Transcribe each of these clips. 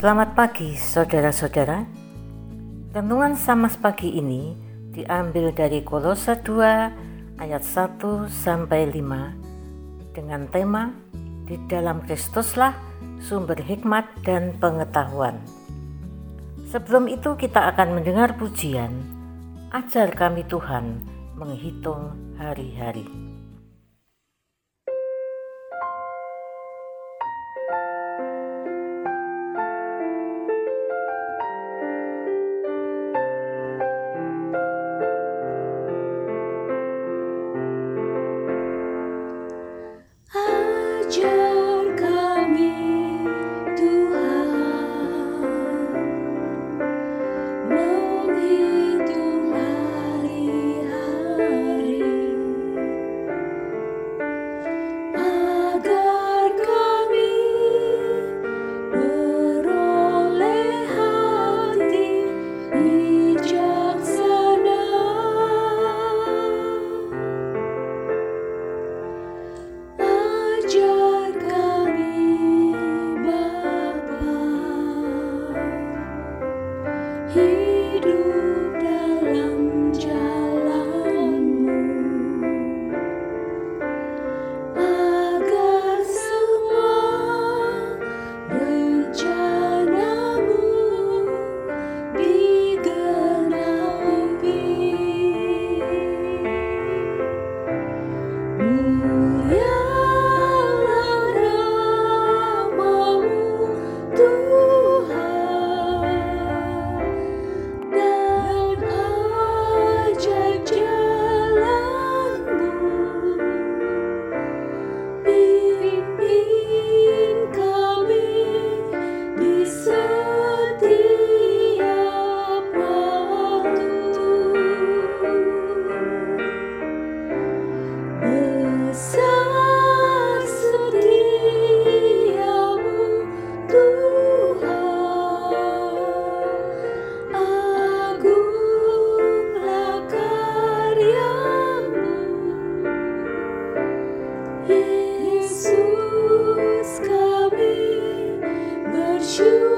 Selamat pagi saudara-saudara. Renungan Samas pagi ini diambil dari Kolose 2 ayat 1 sampai 5 dengan tema di dalam Kristuslah sumber hikmat dan pengetahuan. Sebelum itu kita akan mendengar pujian Ajar kami Tuhan menghitung hari-hari. Mari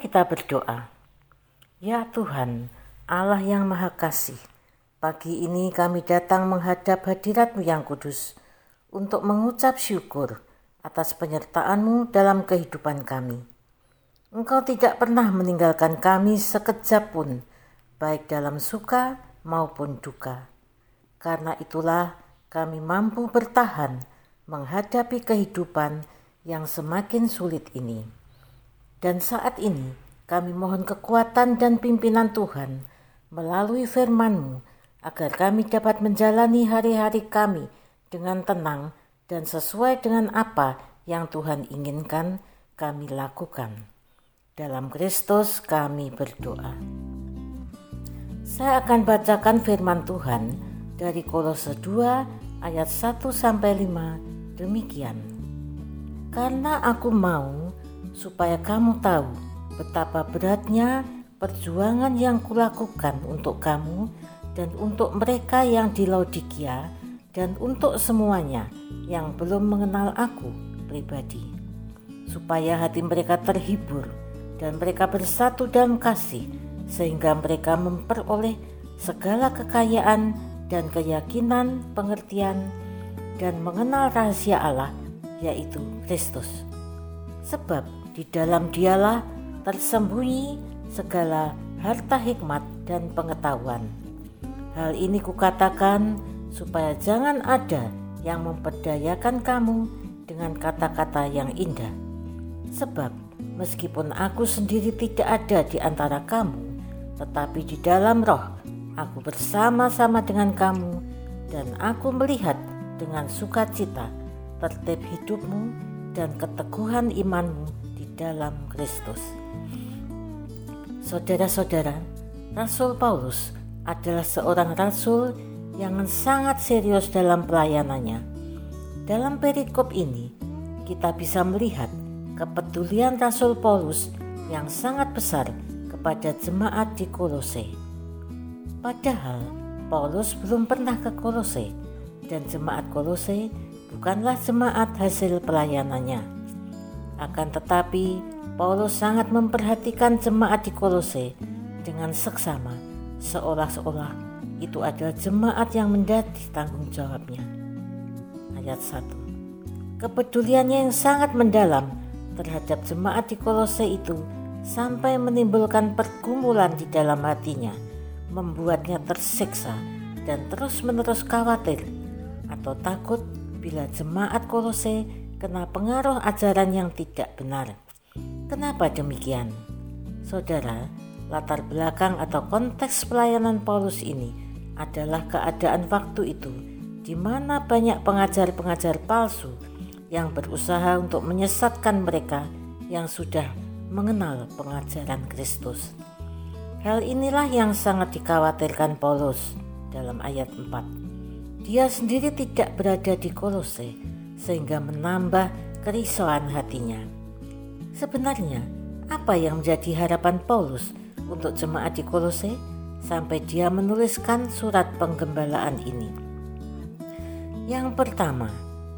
kita berdoa. Ya Tuhan, Allah yang Maha Kasih, pagi ini kami datang menghadap hadiratmu yang kudus untuk mengucap syukur atas penyertaan-Mu dalam kehidupan kami. Engkau tidak pernah meninggalkan kami sekejap pun, baik dalam suka maupun duka. Karena itulah kami mampu bertahan menghadapi kehidupan yang semakin sulit ini. Dan saat ini kami mohon kekuatan dan pimpinan Tuhan melalui firman-Mu agar kami dapat menjalani hari-hari kami dengan tenang dan sesuai dengan apa yang Tuhan inginkan kami lakukan. Dalam Kristus kami berdoa. Saya akan bacakan firman Tuhan dari Kolose 2 ayat 1 sampai 5 demikian. Karena aku mau supaya kamu tahu betapa beratnya perjuangan yang kulakukan untuk kamu dan untuk mereka yang di Laodikia dan untuk semuanya yang belum mengenal aku pribadi supaya hati mereka terhibur dan mereka bersatu dalam kasih sehingga mereka memperoleh segala kekayaan dan keyakinan pengertian dan mengenal rahasia Allah yaitu Kristus. Sebab di dalam dialah tersembunyi segala harta hikmat dan pengetahuan. Hal ini kukatakan supaya jangan ada yang memperdayakan kamu dengan kata-kata yang indah. Sebab Meskipun aku sendiri tidak ada di antara kamu, tetapi di dalam roh aku bersama-sama dengan kamu dan aku melihat dengan sukacita tertib hidupmu dan keteguhan imanmu dalam Kristus. Saudara-saudara, Rasul Paulus adalah seorang rasul yang sangat serius dalam pelayanannya. Dalam perikop ini, kita bisa melihat kepedulian Rasul Paulus yang sangat besar kepada jemaat di Kolose. Padahal Paulus belum pernah ke Kolose dan jemaat Kolose bukanlah jemaat hasil pelayanannya. Akan tetapi Paulus sangat memperhatikan jemaat di Kolose dengan seksama seolah-olah itu adalah jemaat yang menjadi tanggung jawabnya. Ayat 1 Kepeduliannya yang sangat mendalam terhadap jemaat di Kolose itu sampai menimbulkan pergumulan di dalam hatinya, membuatnya tersiksa dan terus-menerus khawatir atau takut bila jemaat Kolose kena pengaruh ajaran yang tidak benar. Kenapa demikian? Saudara, latar belakang atau konteks pelayanan Paulus ini adalah keadaan waktu itu di mana banyak pengajar-pengajar palsu yang berusaha untuk menyesatkan mereka yang sudah mengenal pengajaran Kristus. Hal inilah yang sangat dikhawatirkan Paulus dalam ayat 4. Dia sendiri tidak berada di Kolose sehingga menambah kerisauan hatinya. Sebenarnya, apa yang menjadi harapan Paulus untuk jemaat di Kolose sampai dia menuliskan surat penggembalaan ini? Yang pertama,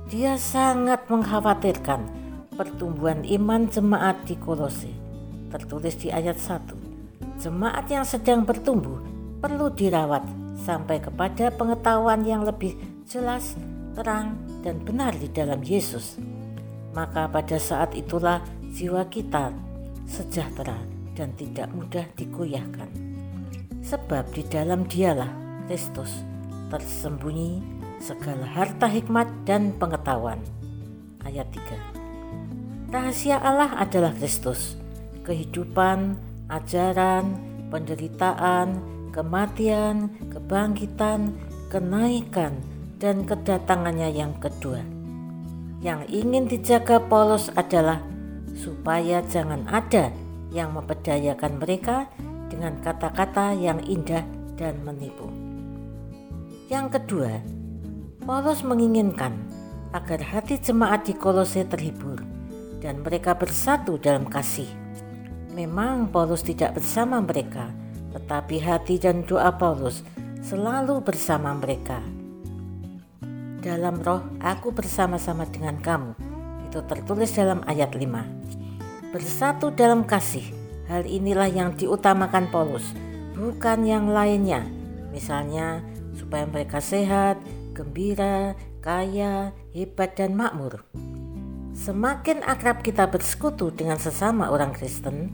dia sangat mengkhawatirkan pertumbuhan iman jemaat di Kolose. Tertulis di ayat 1. Jemaat yang sedang bertumbuh perlu dirawat sampai kepada pengetahuan yang lebih jelas, terang, dan benar di dalam Yesus. Maka pada saat itulah jiwa kita sejahtera dan tidak mudah digoyahkan. Sebab di dalam dialah Kristus tersembunyi segala harta hikmat dan pengetahuan. Ayat 3. Rahasia Allah adalah Kristus, kehidupan, ajaran, penderitaan, kematian, kebangkitan, kenaikan, dan kedatangannya yang kedua. Yang ingin dijaga Paulus adalah supaya jangan ada yang memperdayakan mereka dengan kata-kata yang indah dan menipu. Yang kedua, Paulus menginginkan agar hati jemaat di Kolose terhibur dan mereka bersatu dalam kasih. Memang Paulus tidak bersama mereka, tetapi hati dan doa Paulus selalu bersama mereka. Dalam roh aku bersama-sama dengan kamu. Itu tertulis dalam ayat 5. Bersatu dalam kasih. Hal inilah yang diutamakan Paulus, bukan yang lainnya. Misalnya supaya mereka sehat, gembira, kaya, hebat, dan makmur. semakin akrab kita bersekutu dengan sesama orang Kristen,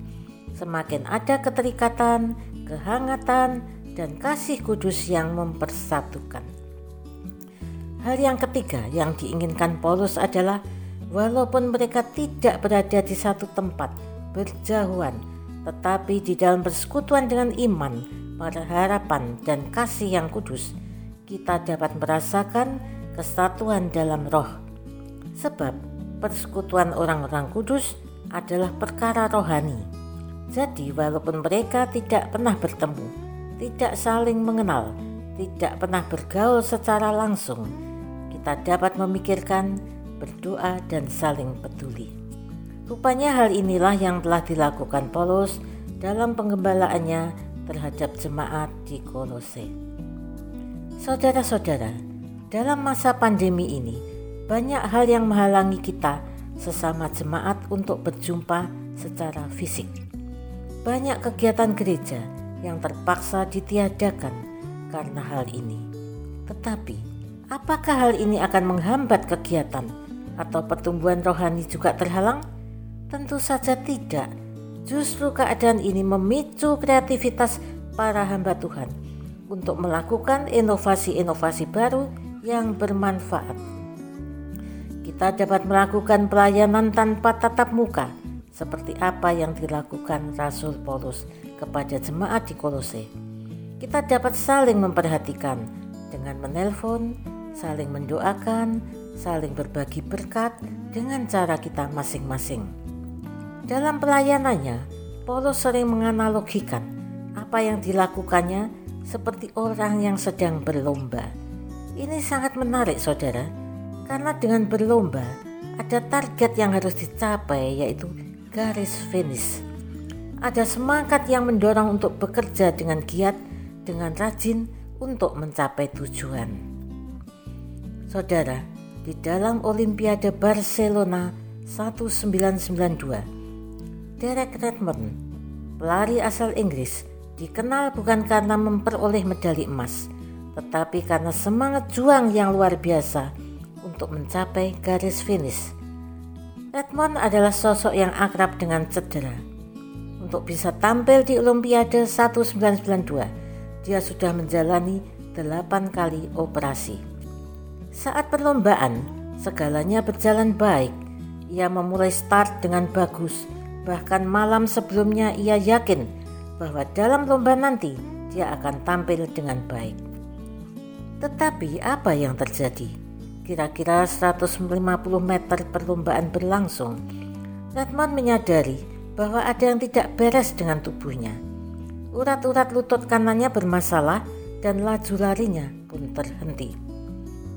semakin ada keterikatan, kehangatan, dan kasih kudus yang mempersatukan. Hal yang ketiga yang diinginkan Paulus adalah walaupun mereka tidak berada di satu tempat berjauhan, tetapi di dalam persekutuan dengan iman, harapan, dan kasih yang kudus, kita dapat merasakan kesatuan dalam roh. Sebab persekutuan orang-orang kudus adalah perkara rohani. Jadi walaupun mereka tidak pernah bertemu, tidak saling mengenal, tidak pernah bergaul secara langsung, kita dapat memikirkan, berdoa, dan saling peduli. Rupanya hal inilah yang telah dilakukan Paulus dalam penggembalaannya terhadap jemaat di Kolose. Saudara-saudara, dalam masa pandemi ini, banyak hal yang menghalangi kita sesama jemaat untuk berjumpa secara fisik. Banyak kegiatan gereja yang terpaksa ditiadakan karena hal ini. Tetapi, apakah hal ini akan menghambat kegiatan atau pertumbuhan rohani juga terhalang? Tentu saja tidak. Justru keadaan ini memicu kreativitas para hamba Tuhan untuk melakukan inovasi-inovasi baru yang bermanfaat. Kita dapat melakukan pelayanan tanpa tatap muka, seperti apa yang dilakukan Rasul Paulus kepada jemaat di Kolose. Kita dapat saling memperhatikan dengan menelpon, saling mendoakan, saling berbagi berkat dengan cara kita masing-masing. Dalam pelayanannya, Paulus sering menganalogikan apa yang dilakukannya seperti orang yang sedang berlomba ini sangat menarik saudara, karena dengan berlomba ada target yang harus dicapai yaitu garis finish. Ada semangat yang mendorong untuk bekerja dengan giat, dengan rajin untuk mencapai tujuan. Saudara, di dalam Olimpiade Barcelona 1992, Derek Redmond, pelari asal Inggris, dikenal bukan karena memperoleh medali emas, tetapi karena semangat juang yang luar biasa untuk mencapai garis finish. Redmond adalah sosok yang akrab dengan cedera. Untuk bisa tampil di Olimpiade 1992, dia sudah menjalani 8 kali operasi. Saat perlombaan, segalanya berjalan baik. Ia memulai start dengan bagus, bahkan malam sebelumnya ia yakin bahwa dalam lomba nanti dia akan tampil dengan baik. Tetapi apa yang terjadi? Kira-kira 150 meter perlombaan berlangsung. Redmond menyadari bahwa ada yang tidak beres dengan tubuhnya. Urat-urat lutut kanannya bermasalah dan laju larinya pun terhenti.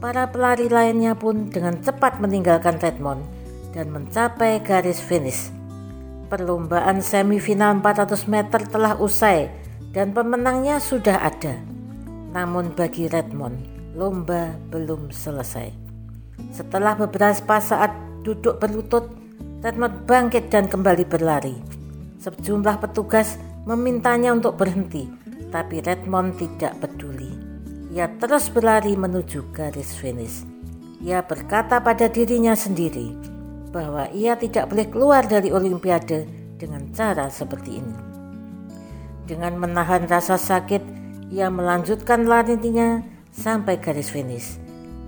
Para pelari lainnya pun dengan cepat meninggalkan Redmond dan mencapai garis finish. Perlombaan semifinal 400 meter telah usai dan pemenangnya sudah ada. Namun bagi Redmond, lomba belum selesai. Setelah beberapa saat duduk berlutut, Redmond bangkit dan kembali berlari. Sejumlah petugas memintanya untuk berhenti, tapi Redmond tidak peduli. Ia terus berlari menuju garis finish. Ia berkata pada dirinya sendiri bahwa ia tidak boleh keluar dari Olimpiade dengan cara seperti ini. Dengan menahan rasa sakit, ia melanjutkan larinya sampai garis finish.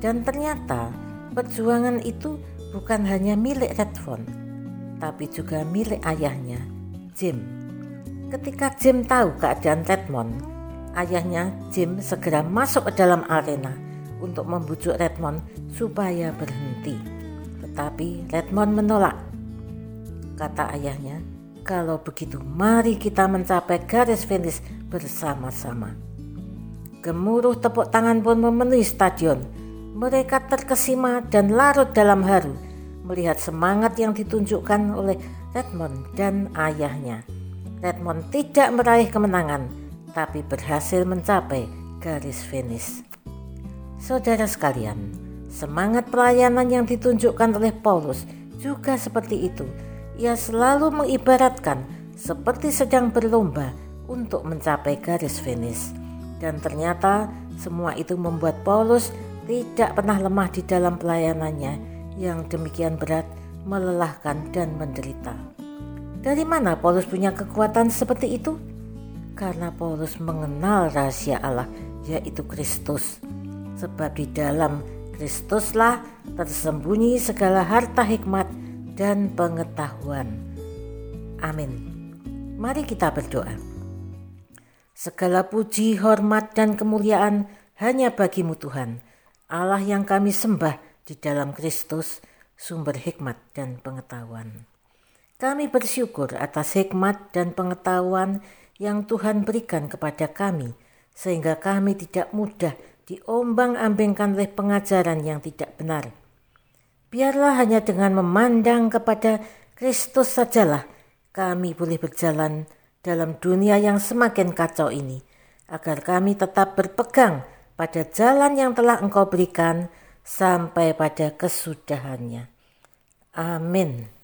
Dan ternyata perjuangan itu bukan hanya milik Redford, tapi juga milik ayahnya, Jim. Ketika Jim tahu keadaan Redmond, ayahnya Jim segera masuk ke dalam arena untuk membujuk Redmond supaya berhenti. Tetapi Redmond menolak. Kata ayahnya, kalau begitu mari kita mencapai garis finish bersama-sama. Gemuruh tepuk tangan pun memenuhi stadion. Mereka terkesima dan larut dalam haru melihat semangat yang ditunjukkan oleh Redmond dan ayahnya. Redmond tidak meraih kemenangan, tapi berhasil mencapai garis finish. Saudara sekalian, semangat pelayanan yang ditunjukkan oleh Paulus juga seperti itu. Ia selalu mengibaratkan seperti sedang berlomba untuk mencapai garis finish. Dan ternyata semua itu membuat Paulus tidak pernah lemah di dalam pelayanannya yang demikian berat melelahkan, dan menderita. Dari mana Paulus punya kekuatan seperti itu? Karena Paulus mengenal rahasia Allah, yaitu Kristus. Sebab di dalam Kristuslah tersembunyi segala harta hikmat dan pengetahuan. Amin. Mari kita berdoa. Segala puji, hormat, dan kemuliaan hanya bagimu Tuhan, Allah yang kami sembah di dalam Kristus, sumber hikmat dan pengetahuan. Kami bersyukur atas hikmat dan pengetahuan yang Tuhan berikan kepada kami, sehingga kami tidak mudah diombang-ambingkan oleh pengajaran yang tidak benar. Biarlah hanya dengan memandang kepada Kristus sajalah kami boleh berjalan dalam dunia yang semakin kacau ini, agar kami tetap berpegang pada jalan yang telah Engkau berikan sampai pada kesudahannya. Amin.